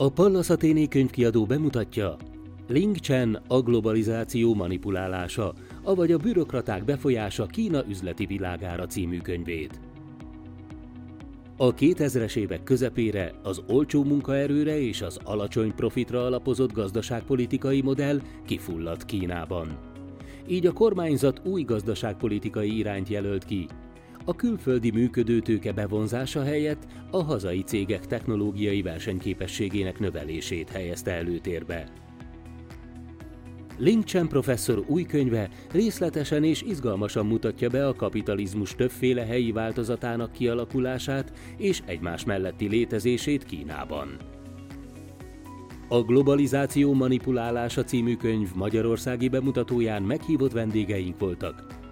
A Pallas Athéné könyvkiadó bemutatja Ling Chen a globalizáció manipulálása, avagy a bürokraták befolyása Kína üzleti világára című könyvét. A 2000-es évek közepére az olcsó munkaerőre és az alacsony profitra alapozott gazdaságpolitikai modell kifulladt Kínában. Így a kormányzat új gazdaságpolitikai irányt jelölt ki, a külföldi működőtőke bevonzása helyett a hazai cégek technológiai versenyképességének növelését helyezte előtérbe. Ling Chen professzor új könyve részletesen és izgalmasan mutatja be a kapitalizmus többféle helyi változatának kialakulását és egymás melletti létezését Kínában. A Globalizáció manipulálása című könyv magyarországi bemutatóján meghívott vendégeink voltak.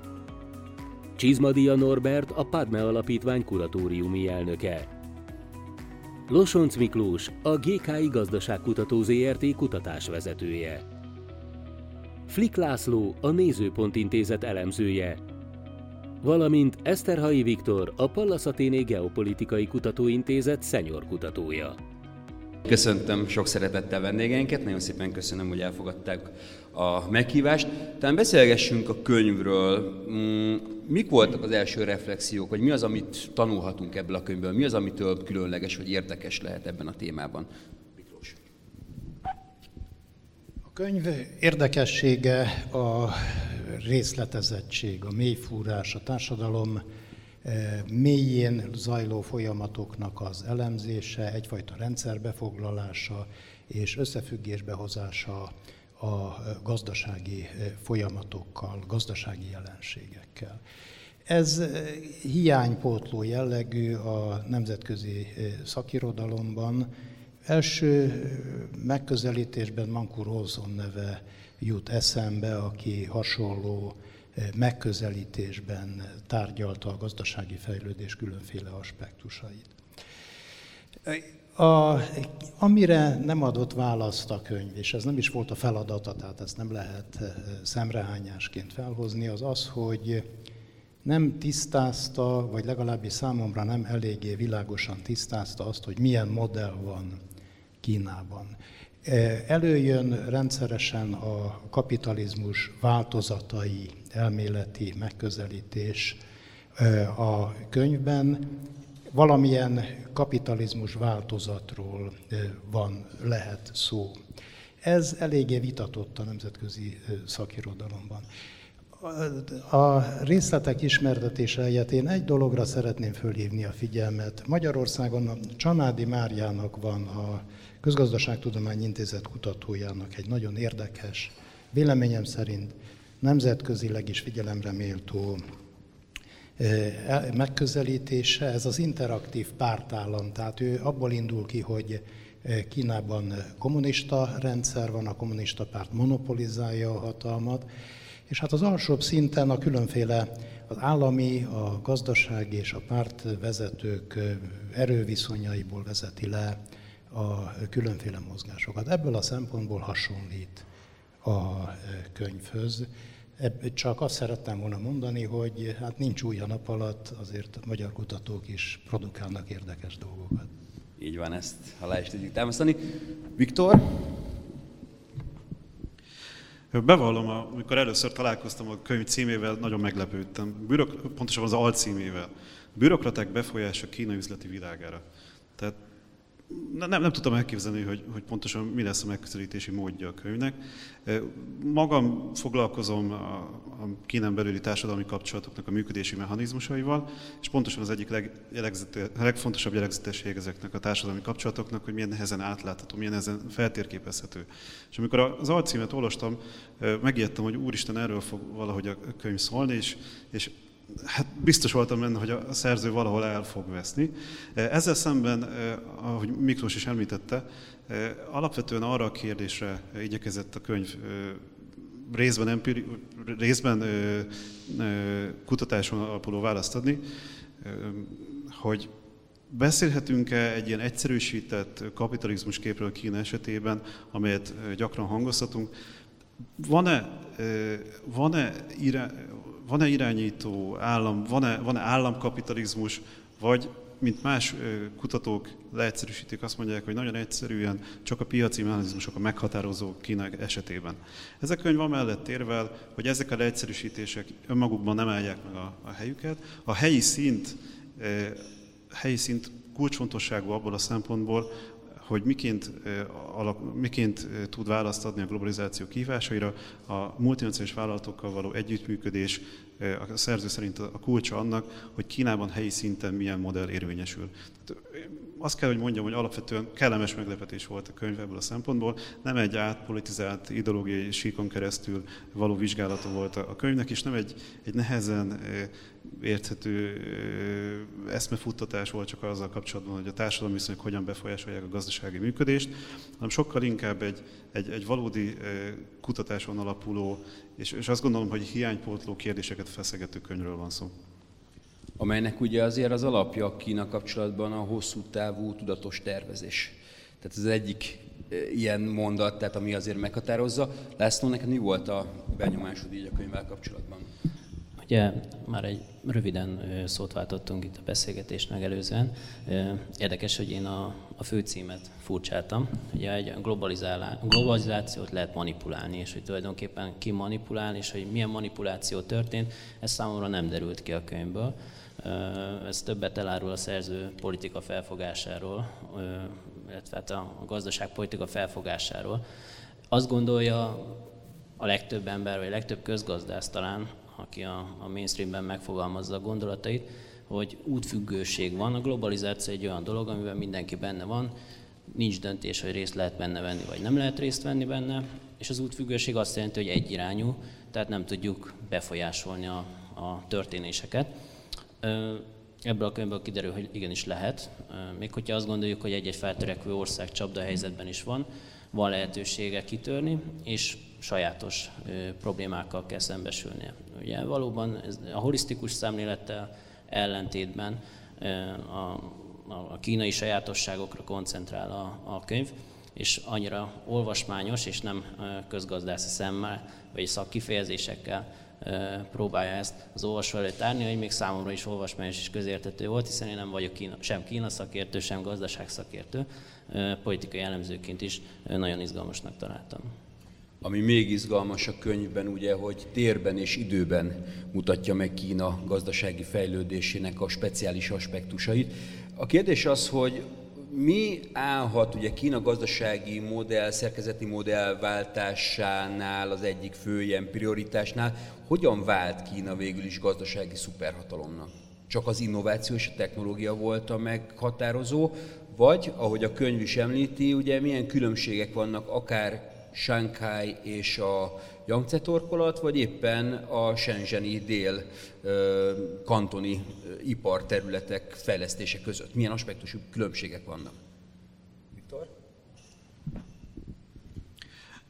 Csizmadia Norbert a Padme Alapítvány kuratóriumi elnöke. Losonc Miklós, a GKI Gazdaságkutató ZRT kutatásvezetője. Flik László, a Nézőpont Intézet elemzője, valamint Eszterhai Viktor, a Pallas Athéné Geopolitikai Kutatóintézet szenyor kutatója. Köszöntöm sok szeretettel vendégeinket, nagyon szépen köszönöm, hogy elfogadták a meghívást. Talán beszélgessünk a könyvről. Mm, mik voltak az első reflexiók, vagy mi az, amit tanulhatunk ebből a könyvből? Mi az, amitől különleges vagy érdekes lehet ebben a témában? Miklós. A könyv érdekessége a részletezettség, a mélyfúrás, a társadalom mélyén zajló folyamatoknak az elemzése, egyfajta rendszerbefoglalása és összefüggésbe hozása a gazdasági folyamatokkal, gazdasági jelenségekkel. Ez hiánypótló jellegű a nemzetközi szakirodalomban. Első megközelítésben Mankur Olson neve jut eszembe, aki hasonló megközelítésben tárgyalta a gazdasági fejlődés különféle aspektusait. A, amire nem adott választ a könyv, és ez nem is volt a feladata, tehát ezt nem lehet eh, szemrehányásként felhozni, az az, hogy nem tisztázta, vagy legalábbis számomra nem eléggé világosan tisztázta azt, hogy milyen modell van Kínában. Eh, előjön rendszeresen a kapitalizmus változatai, elméleti megközelítés a könyvben, valamilyen kapitalizmus változatról van, lehet szó. Ez eléggé vitatott a nemzetközi szakirodalomban. A részletek ismertetése helyett én egy dologra szeretném fölhívni a figyelmet. Magyarországon a Csanádi Máriának van a Közgazdaságtudományi Intézet kutatójának egy nagyon érdekes, véleményem szerint nemzetközileg is figyelemre méltó megközelítése, ez az interaktív pártállam, tehát ő abból indul ki, hogy Kínában kommunista rendszer van, a kommunista párt monopolizálja a hatalmat, és hát az alsóbb szinten a különféle az állami, a gazdasági és a párt vezetők erőviszonyaiból vezeti le a különféle mozgásokat. Ebből a szempontból hasonlít a könyvhöz. Csak azt szerettem volna mondani, hogy hát nincs új a nap alatt, azért a magyar kutatók is produkálnak érdekes dolgokat. Így van, ezt alá is tudjuk támasztani. Viktor? Bevallom, amikor először találkoztam a könyv címével, nagyon meglepődtem. Bürok, pontosabban az alcímével. Bürokraták befolyása Kína üzleti világára. Tehát nem, nem tudtam elképzelni, hogy, hogy pontosan mi lesz a megközelítési módja a könyvnek. Magam foglalkozom a, a kínen belüli társadalmi kapcsolatoknak a működési mechanizmusaival, és pontosan az egyik leg, legfontosabb jellegzetesség ezeknek a társadalmi kapcsolatoknak, hogy milyen nehezen átlátható, milyen nehezen feltérképezhető. És amikor az alcímet olvastam, megijedtem, hogy úristen, erről fog valahogy a könyv szólni, és, és hát biztos voltam benne, hogy a szerző valahol el fog veszni. Ezzel szemben, ahogy Miklós is említette, alapvetően arra a kérdésre igyekezett a könyv részben, empiri, részben kutatáson alapuló választ adni, hogy beszélhetünk-e egy ilyen egyszerűsített kapitalizmus képről Kína esetében, amelyet gyakran hangoztatunk, van-e, van-e, van-e irányító állam, van-e, van-e államkapitalizmus, vagy mint más kutatók leegyszerűsítik, azt mondják, hogy nagyon egyszerűen csak a piaci mechanizmusok a meghatározó Kína esetében. Ez a könyv amellett érvel, hogy ezek a leegyszerűsítések önmagukban nem állják meg a, a helyüket. A helyi szint, helyi szint kulcsfontosságú abból a szempontból, hogy miként, miként tud választ adni a globalizáció kihívásaira, a multinacionális vállalatokkal való együttműködés, a szerző szerint a kulcsa annak, hogy Kínában helyi szinten milyen modell érvényesül. Azt kell, hogy mondjam, hogy alapvetően kellemes meglepetés volt a könyv ebből a szempontból. Nem egy átpolitizált ideológiai síkon keresztül való vizsgálata volt a könyvnek, és nem egy, egy nehezen érthető eszmefuttatás volt csak azzal kapcsolatban, hogy a társadalmi viszonyok hogyan befolyásolják a gazdasági működést, hanem sokkal inkább egy, egy, egy valódi kutatáson alapuló, és, és azt gondolom, hogy hiánypótló kérdéseket feszegető könyvről van szó. Amelynek ugye azért az alapja a Kína kapcsolatban a hosszú távú tudatos tervezés. Tehát ez egyik ilyen mondat, tehát ami azért meghatározza. László, neked mi volt a benyomásod így a könyvvel kapcsolatban? Ugye már egy röviden szót váltottunk itt a beszélgetés megelőzően. Érdekes, hogy én a, a főcímet furcsáltam. Ugye egy globalizációt lehet manipulálni, és hogy tulajdonképpen ki manipulál, és hogy milyen manipuláció történt, ez számomra nem derült ki a könyvből. Ez többet elárul a szerző politika felfogásáról, illetve hát a gazdaságpolitika felfogásáról. Azt gondolja a legtöbb ember, vagy a legtöbb közgazdász talán, aki a, a mainstreamben megfogalmazza a gondolatait, hogy útfüggőség van. A globalizáció egy olyan dolog, amiben mindenki benne van, nincs döntés, hogy részt lehet benne venni, vagy nem lehet részt venni benne, és az útfüggőség azt jelenti, hogy egyirányú, tehát nem tudjuk befolyásolni a, a történéseket. Ebből a könyvből kiderül, hogy igenis lehet, még hogyha azt gondoljuk, hogy egy-egy feltörekvő ország csapda helyzetben is van, van lehetősége kitörni, és sajátos problémákkal kell szembesülnie. Ugye valóban ez a holisztikus szemlélettel ellentétben a, a kínai sajátosságokra koncentrál a, a könyv, és annyira olvasmányos és nem közgazdászi szemmel, vagy szakkifejezésekkel próbálja ezt az olvasó előtt tárni, hogy még számomra is olvasmányos és közértető volt, hiszen én nem vagyok Kína, sem Kína szakértő, sem gazdaság szakértő, politikai elemzőként is nagyon izgalmasnak találtam. Ami még izgalmas a könyvben, ugye, hogy térben és időben mutatja meg Kína gazdasági fejlődésének a speciális aspektusait. A kérdés az, hogy mi állhat ugye Kína gazdasági modell, szerkezeti modell váltásánál az egyik fő ilyen prioritásnál, hogyan vált Kína végül is gazdasági szuperhatalomnak? Csak az innováció és a technológia volt a meghatározó, vagy, ahogy a könyv is említi, ugye milyen különbségek vannak akár Shanghai és a Yangtze torkolat, vagy éppen a Shenzheni dél kantoni iparterületek fejlesztése között? Milyen aspektusú különbségek vannak? Viktor?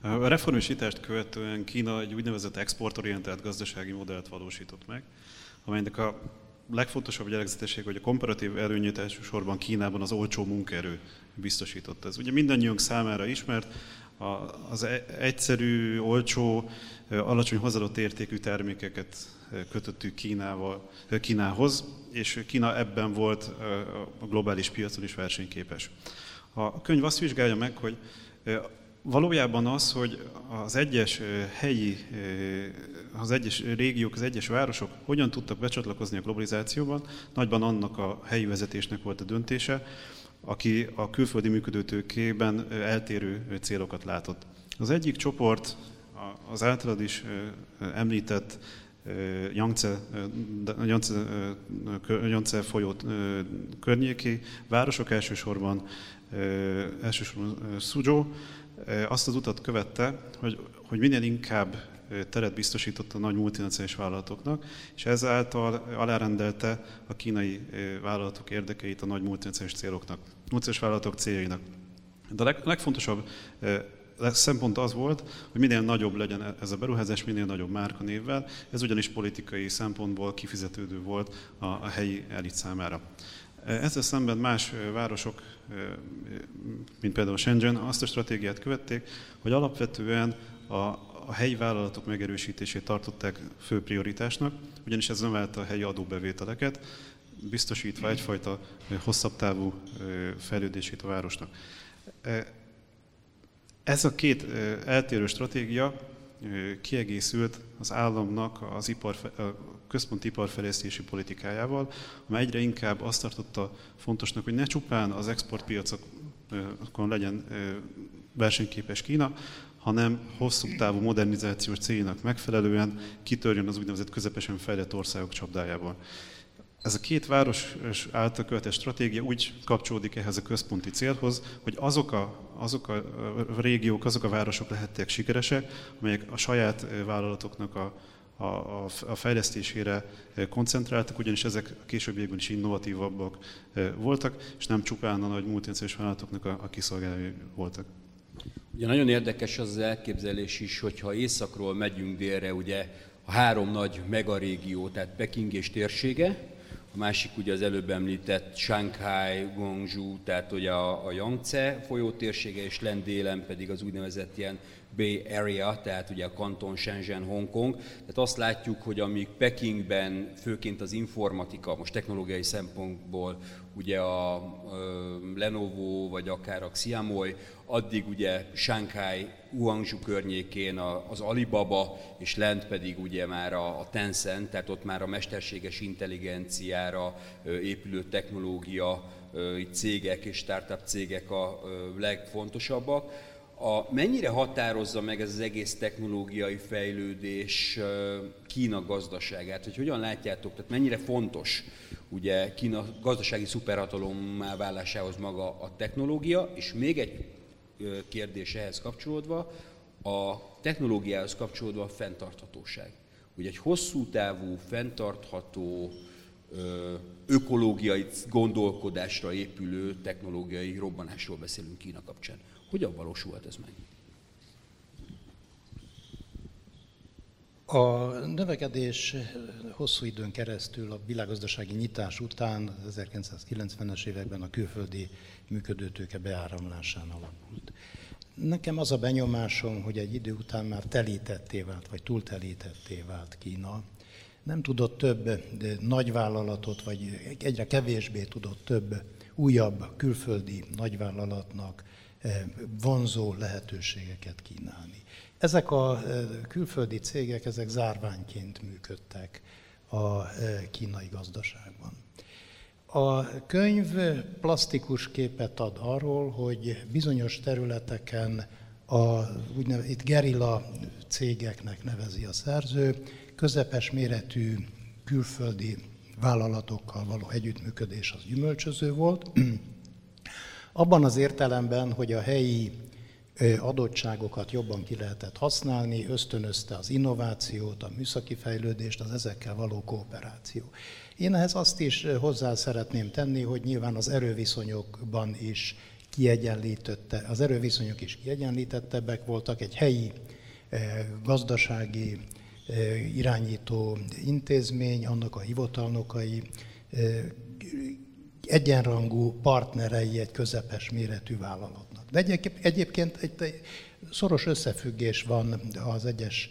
A reformisítást követően Kína egy úgynevezett exportorientált gazdasági modellt valósított meg, amelynek a legfontosabb jellegzetesség, hogy a komparatív előnyét elsősorban Kínában az olcsó munkaerő biztosította. Ez ugye mindannyiunk számára ismert, az e- egyszerű, olcsó, alacsony hozzáadott értékű termékeket kötöttük Kínával, Kínához, és Kína ebben volt a globális piacon is versenyképes. A könyv azt vizsgálja meg, hogy valójában az, hogy az egyes helyi, az egyes régiók, az egyes városok hogyan tudtak becsatlakozni a globalizációban, nagyban annak a helyi vezetésnek volt a döntése, aki a külföldi működőtőkében eltérő célokat látott. Az egyik csoport az általad is említett Yangtze, Yangtze, folyó környéki városok, elsősorban, elsősorban Suzhou, azt az utat követte, hogy, hogy minél inkább teret biztosított a nagy multinacionális vállalatoknak, és ezáltal alárendelte a kínai vállalatok érdekeit a nagy multinacionális céloknak, multinacionális vállalatok céljainak. De a leg, legfontosabb szempont az volt, hogy minél nagyobb legyen e-, ez a beruházás, minél nagyobb márkanévvel. Ez ugyanis politikai szempontból kifizetődő volt a, a helyi elit számára. Ezzel szemben más városok, mint például Shenzhen, azt a stratégiát követték, hogy alapvetően a, a helyi vállalatok megerősítését tartották fő prioritásnak, ugyanis ez növelte a helyi adóbevételeket, biztosítva egyfajta hosszabb távú fejlődését a városnak. Ez a két eltérő stratégia kiegészült az államnak az ipar, a központi iparfejlesztési politikájával, amely egyre inkább azt tartotta fontosnak, hogy ne csupán az exportpiacokon legyen versenyképes Kína, hanem hosszú távú modernizációs céljának megfelelően kitörjön az úgynevezett közepesen fejlett országok csapdájából. Ez a két város által követett stratégia úgy kapcsolódik ehhez a központi célhoz, hogy azok a, azok a régiók, azok a városok lehettek sikeresek, amelyek a saját vállalatoknak a, a, a fejlesztésére koncentráltak, ugyanis ezek a későbbiekben is innovatívabbak voltak, és nem csupán a nagy multinacionális vállalatoknak a, a kiszolgálói voltak. Ugye nagyon érdekes az, az elképzelés is, hogyha északról megyünk délre, ugye a három nagy megarégió, tehát Peking és térsége, a másik ugye az előbb említett Shanghai, Guangzhou, tehát ugye a, a Yangtze folyó térsége, és lendélen pedig az úgynevezett ilyen Bay Area, tehát ugye a kanton Shenzhen, Hongkong. Tehát azt látjuk, hogy amíg Pekingben főként az informatika, most technológiai szempontból ugye a Lenovo, vagy akár a Xiaomi, addig ugye Shanghai, Guangzhou környékén az Alibaba, és lent pedig ugye már a Tencent, tehát ott már a mesterséges intelligenciára épülő technológia cégek és startup cégek a legfontosabbak. A, mennyire határozza meg ez az egész technológiai fejlődés Kína gazdaságát, hogy hogyan látjátok, tehát mennyire fontos ugye Kína gazdasági szuperhatalommá válásához maga a technológia, és még egy kérdés ehhez kapcsolódva, a technológiához kapcsolódva a fenntarthatóság. Ugye egy hosszú távú, fenntartható, ökológiai gondolkodásra épülő technológiai robbanásról beszélünk Kína kapcsán. Hogyan valósulhat ez meg? A növekedés hosszú időn keresztül a világgazdasági nyitás után, az 1990-es években a külföldi működőtőke beáramlásán alakult. Nekem az a benyomásom, hogy egy idő után már telítetté vált, vagy túltelítetté vált Kína. Nem tudott több nagyvállalatot, vagy egyre kevésbé tudott több újabb külföldi nagyvállalatnak vonzó lehetőségeket kínálni. Ezek a külföldi cégek, ezek zárványként működtek a kínai gazdaságban. A könyv plastikus képet ad arról, hogy bizonyos területeken a, úgynevezett itt gerilla cégeknek nevezi a szerző, közepes méretű külföldi vállalatokkal való együttműködés az gyümölcsöző volt, abban az értelemben, hogy a helyi adottságokat jobban ki lehetett használni, ösztönözte az innovációt, a műszaki fejlődést, az ezekkel való kooperáció. Én ehhez azt is hozzá szeretném tenni, hogy nyilván az erőviszonyokban is kiegyenlítette, az erőviszonyok is kiegyenlítettebbek voltak, egy helyi gazdasági irányító intézmény, annak a hivatalnokai egyenrangú partnerei egy közepes méretű vállalatnak. De egyébként egy szoros összefüggés van az egyes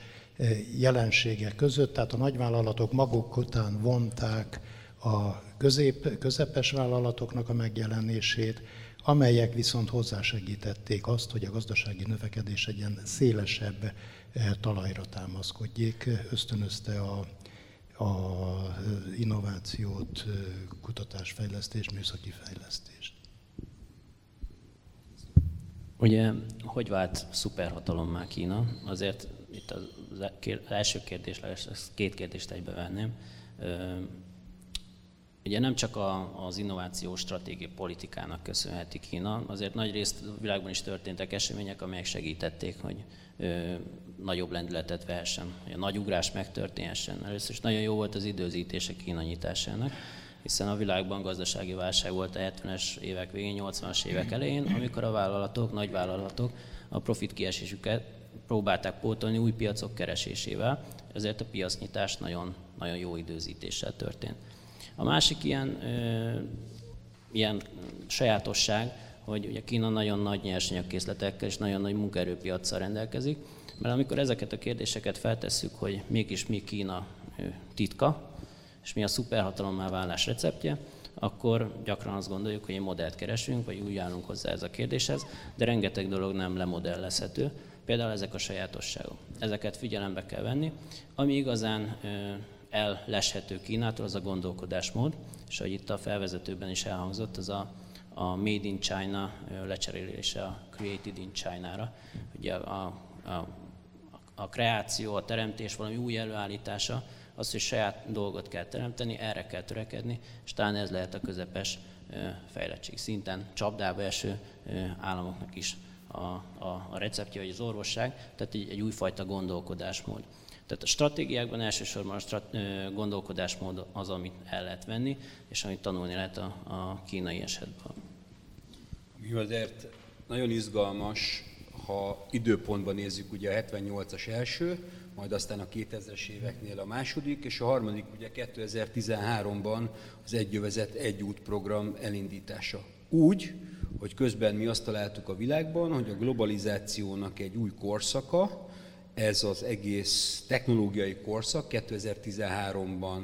jelenségek között, tehát a nagyvállalatok maguk után vonták a közép, közepes vállalatoknak a megjelenését, amelyek viszont hozzásegítették azt, hogy a gazdasági növekedés egy ilyen szélesebb talajra támaszkodjék, ösztönözte a a innovációt, kutatásfejlesztést, műszaki fejlesztést. Ugye, hogy vált szuperhatalommá Kína? Azért itt az első kérdés, ezt két kérdést egybe venném. Ugye nem csak a, az innovációs stratégiai politikának köszönheti Kína, azért nagy részt a világban is történtek események, amelyek segítették, hogy nagyobb lendületet vehessen, hogy a nagy ugrás megtörténhessen. Először is nagyon jó volt az időzítése Kína nyitásának, hiszen a világban gazdasági válság volt a 70-es évek végén, 80-as évek elején, amikor a vállalatok, nagy vállalatok a profit kiesésüket próbálták pótolni új piacok keresésével, ezért a piacnyitás nagyon, nagyon jó időzítéssel történt. A másik ilyen, ilyen sajátosság, hogy ugye Kína nagyon nagy nyersanyagkészletekkel és nagyon nagy munkaerőpiacsal rendelkezik, mert amikor ezeket a kérdéseket feltesszük, hogy mégis mi Kína titka, És mi a szuperhatalommá válás receptje? akkor gyakran azt gondoljuk, hogy egy modellt keresünk, vagy úgy állunk hozzá ez a kérdéshez, de rengeteg dolog nem lemodellezhető, például ezek a sajátosságok. Ezeket figyelembe kell venni. Ami igazán elleshető Kínától, az a gondolkodásmód, és ahogy itt a felvezetőben is elhangzott, az a, a Made in China lecserélése a Created in China-ra. Ugye a, a, a kreáció, a teremtés valami új előállítása, az, hogy saját dolgot kell teremteni, erre kell törekedni, és talán ez lehet a közepes fejlettség szinten csapdába eső államoknak is a, a, a receptje, vagy az orvosság, tehát egy, egy újfajta gondolkodásmód. Tehát a stratégiákban elsősorban a strat, gondolkodásmód az, amit el lehet venni, és amit tanulni lehet a, a kínai esetben. Azért nagyon izgalmas, ha időpontban nézzük ugye a 78-as első, majd aztán a 2000-es éveknél a második, és a harmadik ugye 2013-ban az Egyövezet Egy út program elindítása. Úgy, hogy közben mi azt találtuk a világban, hogy a globalizációnak egy új korszaka, ez az egész technológiai korszak 2013-ban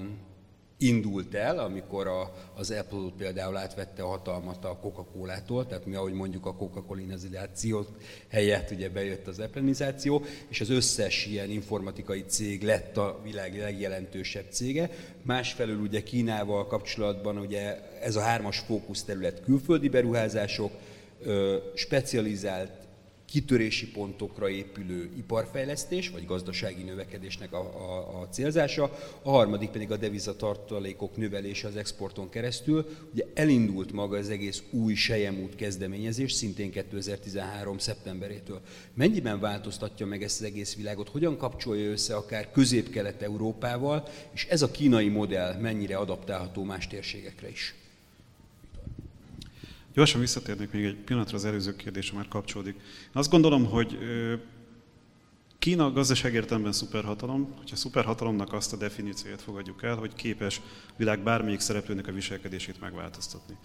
indult el, amikor a, az Apple például átvette a hatalmat a Coca-Cola-tól, tehát mi ahogy mondjuk a Coca-Colinizáció helyett ugye bejött az Appleizáció, és az összes ilyen informatikai cég lett a világ legjelentősebb cége. Másfelől ugye Kínával kapcsolatban ugye ez a hármas fókuszterület külföldi beruházások, specializált kitörési pontokra épülő iparfejlesztés, vagy gazdasági növekedésnek a, a, a célzása, a harmadik pedig a devizatartalékok növelése az exporton keresztül. Ugye elindult maga az egész új sejemút kezdeményezés, szintén 2013. szeptemberétől. Mennyiben változtatja meg ezt az egész világot, hogyan kapcsolja össze akár közép-kelet-európával, és ez a kínai modell mennyire adaptálható más térségekre is? Gyorsan visszatérnék még egy pillanatra az előző kérdésre, már kapcsolódik. Én azt gondolom, hogy Kína gazdaság értelemben szuperhatalom, hogyha szuperhatalomnak azt a definícióját fogadjuk el, hogy képes világ bármelyik szereplőnek a viselkedését megváltoztatni.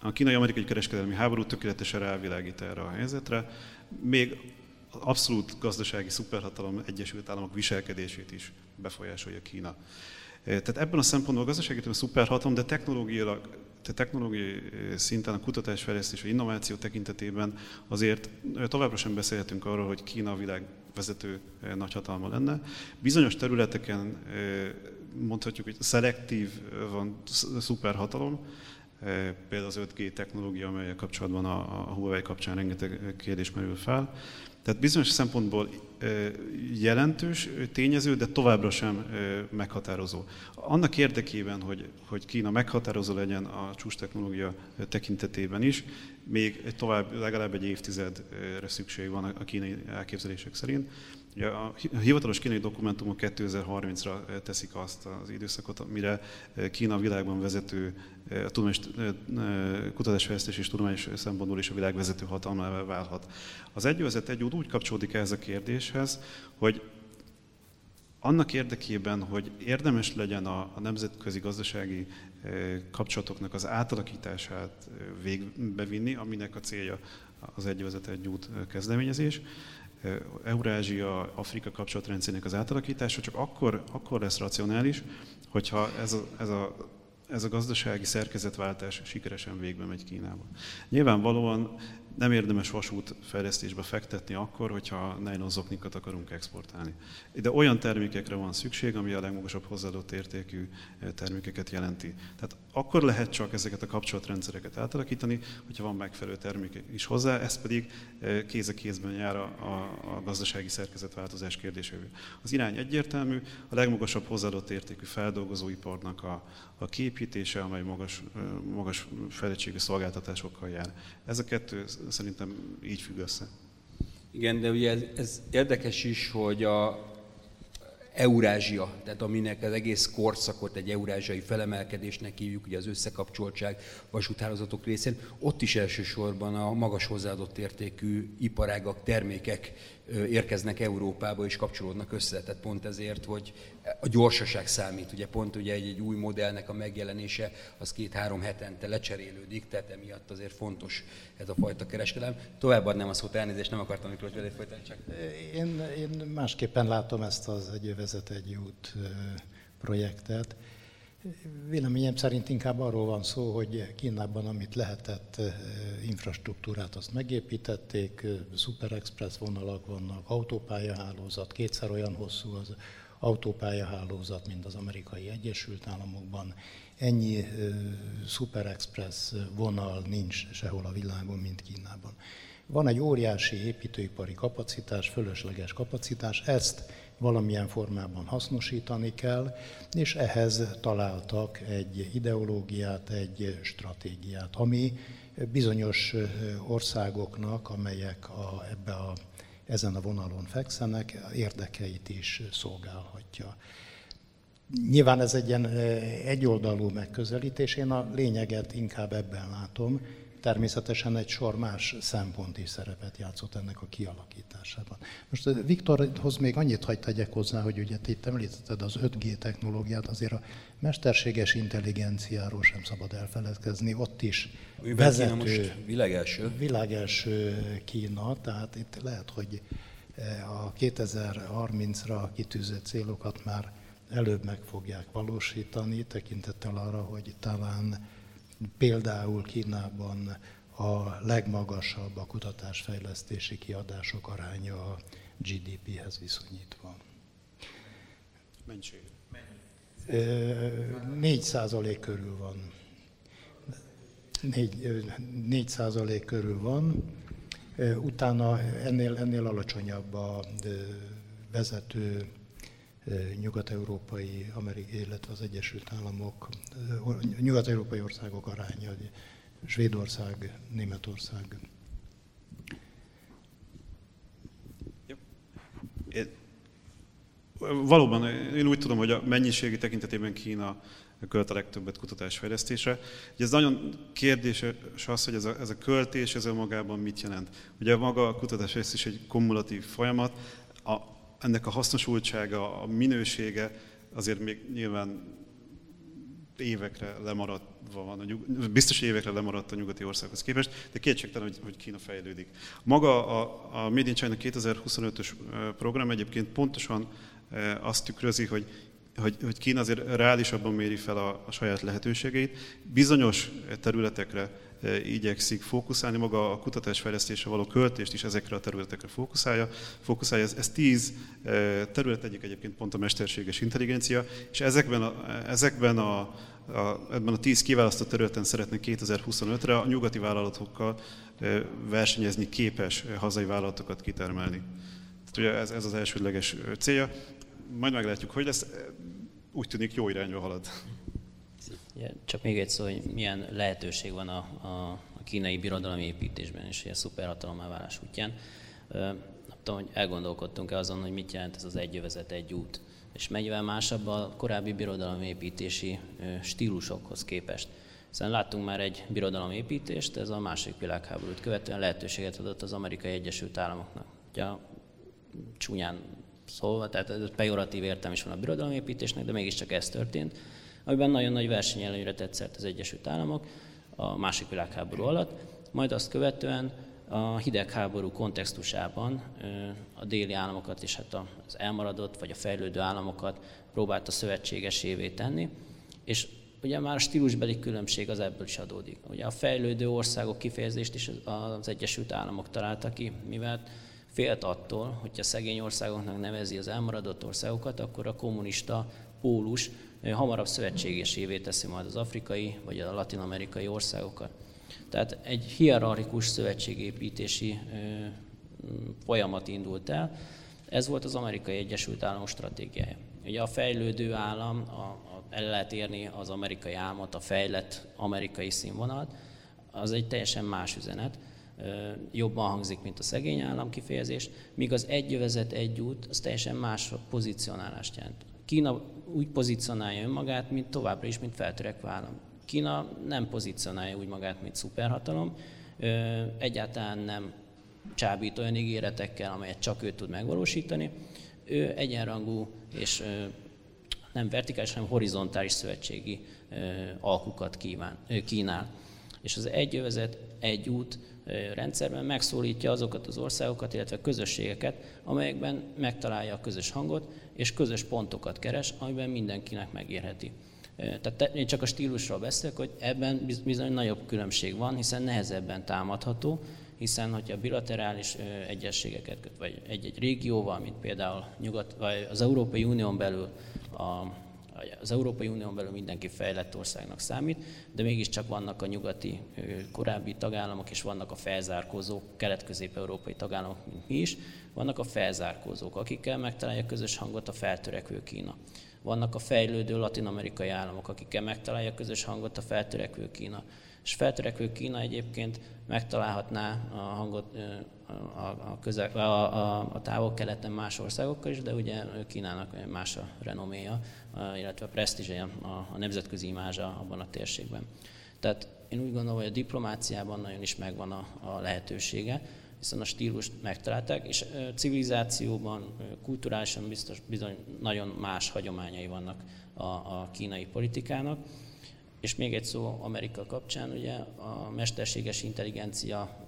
A kínai-amerikai kereskedelmi háború tökéletesen rávilágít erre a helyzetre, még abszolút gazdasági szuperhatalom Egyesült Államok viselkedését is befolyásolja Kína. Tehát ebben a szempontból a gazdasági szuperhatalom, de technológiailag tehát technológiai szinten a kutatásfejlesztés, vagy innováció tekintetében azért továbbra sem beszélhetünk arról, hogy Kína a világ vezető nagyhatalma lenne. Bizonyos területeken mondhatjuk, hogy szelektív van szuperhatalom, például az 5G technológia, amelyek kapcsolatban a, a Huawei kapcsán rengeteg kérdés merül fel. Tehát bizonyos szempontból jelentős tényező, de továbbra sem meghatározó. Annak érdekében, hogy, hogy Kína meghatározó legyen a csúcs technológia tekintetében is, még tovább, legalább egy évtizedre szükség van a kínai elképzelések szerint. Ugye a hivatalos kínai dokumentumok 2030-ra teszik azt az időszakot, mire Kína a világban vezető, a tudományos kutatásfejlesztés és tudományos szempontból is a világ vezető hatalmával válhat. Az egyövezet egy út úgy kapcsolódik ehhez a kérdéshez, hogy annak érdekében, hogy érdemes legyen a, a nemzetközi gazdasági kapcsolatoknak az átalakítását végbevinni, aminek a célja az egyövezet egy út kezdeményezés, Eurázsia, Afrika kapcsolatrendszerének az átalakítása csak akkor, akkor lesz racionális, hogyha ez a, ez a ez a gazdasági szerkezetváltás sikeresen végbe megy Kínába. Nyilvánvalóan nem érdemes vasút fejlesztésbe fektetni akkor, hogyha nejlonzoknikat akarunk exportálni. De olyan termékekre van szükség, ami a legmagasabb hozzáadott értékű eh, termékeket jelenti. Tehát akkor lehet csak ezeket a kapcsolatrendszereket átalakítani, hogyha van megfelelő termék is hozzá, ez pedig eh, kéz kézben jár a, a, a gazdasági szerkezetváltozás kérdésével. Az irány egyértelmű, a legmagasabb hozzáadott értékű feldolgozóiparnak a, a képítése, amely magas, magas fejlettségű szolgáltatásokkal jár. Ez a kettő szerintem így függ össze. Igen, de ugye ez, ez érdekes is, hogy a Eurázsia, tehát aminek az egész korszakot egy eurázsiai felemelkedésnek hívjuk, ugye az összekapcsoltság vasúthálózatok részén, ott is elsősorban a magas hozzáadott értékű iparágak, termékek érkeznek Európába és kapcsolódnak össze. Tehát pont ezért, hogy a gyorsaság számít. Ugye pont ugye egy, egy új modellnek a megjelenése az két-három hetente lecserélődik, tehát emiatt azért fontos ez a fajta kereskedelem. Továbbadnám a szót, elnézést, nem akartam Miklós veled folytani, csak... Én, én másképpen látom ezt az egy vezet egy út projektet. Véleményem szerint inkább arról van szó, hogy Kínában, amit lehetett, infrastruktúrát azt megépítették, Super Express vonalak vannak, autópályahálózat, kétszer olyan hosszú az autópályahálózat, mint az amerikai Egyesült Államokban. Ennyi Super Express vonal nincs sehol a világon, mint Kínában. Van egy óriási építőipari kapacitás, fölösleges kapacitás, ezt valamilyen formában hasznosítani kell, és ehhez találtak egy ideológiát, egy stratégiát, ami bizonyos országoknak, amelyek a, ebbe a, ezen a vonalon fekszenek, érdekeit is szolgálhatja. Nyilván ez egy ilyen egyoldalú megközelítés, én a lényeget inkább ebben látom, természetesen egy sor más szempont is szerepet játszott ennek a kialakításában. Most eh, Viktorhoz még annyit hagy tegyek hozzá, hogy ugye te itt említetted az 5G technológiát, azért a mesterséges intelligenciáról sem szabad elfeledkezni, ott is Mivel vezető, Kína most világelső. világelső Kína, tehát itt lehet, hogy eh, a 2030-ra kitűzött célokat már előbb meg fogják valósítani, tekintettel arra, hogy talán Például Kínában a legmagasabb a kutatásfejlesztési kiadások aránya a GDP-hez viszonyítva. Mennyiség? 4 százalék körül van. 4, 4 százalék körül van. Utána ennél, ennél alacsonyabb a vezető nyugat-európai, Amerikai, illetve az Egyesült Államok, nyugat-európai országok aránya, Svédország, Németország. Valóban, én úgy tudom, hogy a mennyiségi tekintetében Kína költ a legtöbbet kutatásfejlesztésre. Ugye ez nagyon kérdéses az, hogy ez a, ez a költés, ez magában mit jelent. Ugye maga a kutatásfejlesztés egy kumulatív folyamat, a, ennek a hasznosultsága, a minősége azért még nyilván évekre lemaradva van, a nyug, biztos évekre lemaradt a nyugati országhoz képest, de kétségtelen, hogy, hogy Kína fejlődik. Maga a, a Made in China 2025-ös program egyébként pontosan azt tükrözi, hogy hogy, hogy Kína azért reálisabban méri fel a, a saját lehetőségeit. Bizonyos területekre igyekszik fókuszálni, maga a kutatásfejlesztésre való költést is ezekre a területekre fókuszálja. fókuszálja. Ez, ez tíz e, terület egyik egyébként pont a mesterséges intelligencia, és ezekben a, ezekben a, a, ebben a tíz kiválasztott területen szeretnék 2025-re a nyugati vállalatokkal versenyezni képes hazai vállalatokat kitermelni. Tehát ugye ez, ez az elsődleges célja majd meglátjuk, hogy lesz. Úgy tűnik jó irányba halad. Csak még egy szó, hogy milyen lehetőség van a, a, a kínai birodalmi építésben és a szuperhatalommá válás útján. Nem tudom, hogy elgondolkodtunk-e azon, hogy mit jelent ez az egy jövezet, egy út, és mennyivel másabb a korábbi birodalmi építési stílusokhoz képest. Hiszen láttunk már egy birodalomépítést, ez a második világháborút követően lehetőséget adott az amerikai Egyesült Államoknak. Ugye csúnyán szólva, tehát ez pejoratív értelme is van a birodalomépítésnek, de mégiscsak ez történt, amiben nagyon nagy versenyelőnyre tetszett az Egyesült Államok a másik világháború alatt, majd azt követően a hidegháború kontextusában a déli államokat és hát az elmaradott vagy a fejlődő államokat próbálta szövetségesévé tenni, és ugye már a stílusbeli különbség az ebből is adódik. Ugye a fejlődő országok kifejezést is az Egyesült Államok találta ki, mivel félt attól, hogyha szegény országoknak nevezi az elmaradott országokat, akkor a kommunista pólus hamarabb szövetségesévé teszi majd az afrikai vagy a latin-amerikai országokat. Tehát egy hierarchikus szövetségépítési folyamat indult el, ez volt az amerikai Egyesült Államok stratégiája. Ugye a fejlődő állam, a, a, el lehet érni az amerikai álmot, a fejlett amerikai színvonalat, az egy teljesen más üzenet jobban hangzik, mint a szegény állam kifejezés, míg az egy jövezet, egy út, az teljesen más pozicionálást jelent. Kína úgy pozícionálja önmagát, mint továbbra is, mint feltörekvő állam. Kína nem pozícionálja úgy magát, mint szuperhatalom, egyáltalán nem csábít olyan ígéretekkel, amelyet csak ő tud megvalósítani. Ő egyenrangú és nem vertikális, hanem horizontális szövetségi alkukat kíván, kínál. És az egy jövezet, egy út rendszerben megszólítja azokat az országokat, illetve közösségeket, amelyekben megtalálja a közös hangot, és közös pontokat keres, amiben mindenkinek megérheti. Tehát én csak a stílusról beszélek, hogy ebben bizony nagyobb különbség van, hiszen nehezebben támadható, hiszen hogyha bilaterális egyességeket köt, vagy egy-egy régióval, mint például Nyugat, vagy az Európai Unión belül a az Európai Unión belül mindenki fejlett országnak számít, de mégiscsak vannak a nyugati korábbi tagállamok, és vannak a felzárkózók, kelet-közép-európai tagállamok, mint mi is, vannak a felzárkózók, akikkel megtalálja közös hangot a feltörekvő Kína. Vannak a fejlődő latin-amerikai államok, akikkel megtalálja közös hangot a feltörekvő Kína. És feltörekvő Kína egyébként megtalálhatná a hangot a, a, közel, a, a, a távol-keleten más országokkal is, de ugye Kínának más a renoméja, illetve a presztízse, a, a nemzetközi imázsa abban a térségben. Tehát én úgy gondolom, hogy a diplomáciában nagyon is megvan a, a lehetősége, hiszen a stílust megtalálták, és civilizációban, kulturálisan biztos bizony nagyon más hagyományai vannak a, a kínai politikának. És még egy szó Amerika kapcsán, ugye a mesterséges intelligencia,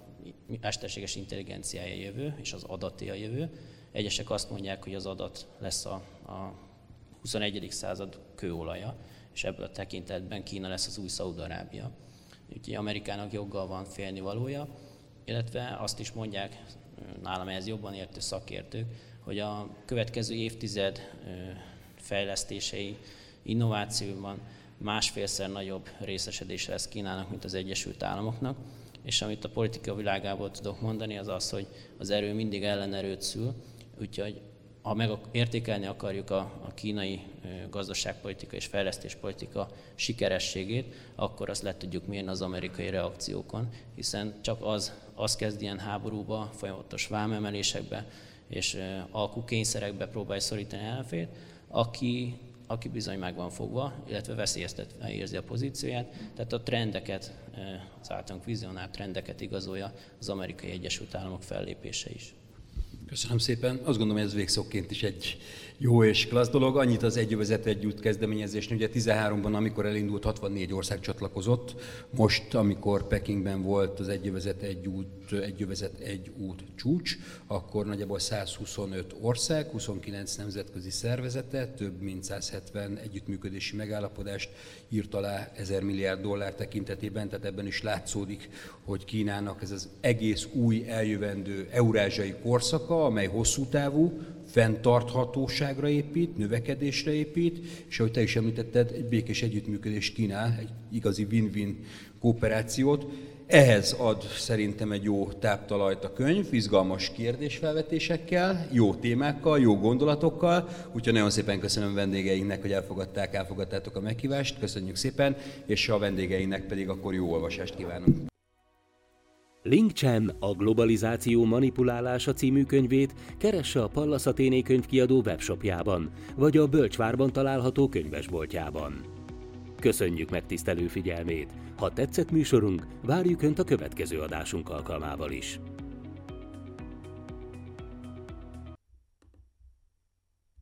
mesterséges intelligenciája jövő, és az adaté a jövő. Egyesek azt mondják, hogy az adat lesz a, a 21. század kőolaja, és ebből a tekintetben Kína lesz az új Szaudarábia. Úgyhogy Amerikának joggal van félni valója, illetve azt is mondják, nálam ez jobban értő szakértők, hogy a következő évtized fejlesztései, innovációban másfélszer nagyobb részesedése lesz Kínának, mint az Egyesült Államoknak, és amit a politika világából tudok mondani, az az, hogy az erő mindig ellenerőt szül, úgyhogy ha meg értékelni akarjuk a, a kínai gazdaságpolitika és fejlesztéspolitika sikerességét, akkor azt le tudjuk mérni az amerikai reakciókon, hiszen csak az, az kezd ilyen háborúba, folyamatos vámemelésekbe és alkukényszerekbe próbálja szorítani ellenfét, aki, aki bizony meg van fogva, illetve veszélyeztetve érzi a pozícióját, tehát a trendeket, az általunk vizionált trendeket igazolja az amerikai Egyesült Államok fellépése is. Köszönöm szépen. Azt gondolom, hogy ez végszokként is egy jó és klassz dolog. Annyit az egyövezet egy út kezdeményezés. Ugye 13-ban, amikor elindult, 64 ország csatlakozott. Most, amikor Pekingben volt az egyövezet egy út, egyövezet egy út csúcs, akkor nagyjából 125 ország, 29 nemzetközi szervezete, több mint 170 együttműködési megállapodást írt alá 1000 milliárd dollár tekintetében, tehát ebben is látszódik, hogy Kínának ez az egész új eljövendő eurázsiai korszaka, amely hosszú távú, fenntarthatóságra épít, növekedésre épít, és ahogy te is említetted, egy békés együttműködés kínál, egy igazi win-win kooperációt. Ehhez ad szerintem egy jó táptalajt a könyv, izgalmas kérdésfelvetésekkel, jó témákkal, jó gondolatokkal, úgyhogy nagyon szépen köszönöm vendégeinknek, hogy elfogadták, elfogadtátok a meghívást, köszönjük szépen, és a vendégeinknek pedig akkor jó olvasást kívánunk. Link Chen a globalizáció manipulálása című könyvét keresse a Pallas Athéné könyvkiadó webshopjában, vagy a Bölcsvárban található könyvesboltjában. Köszönjük megtisztelő figyelmét! Ha tetszett műsorunk, várjuk Önt a következő adásunk alkalmával is.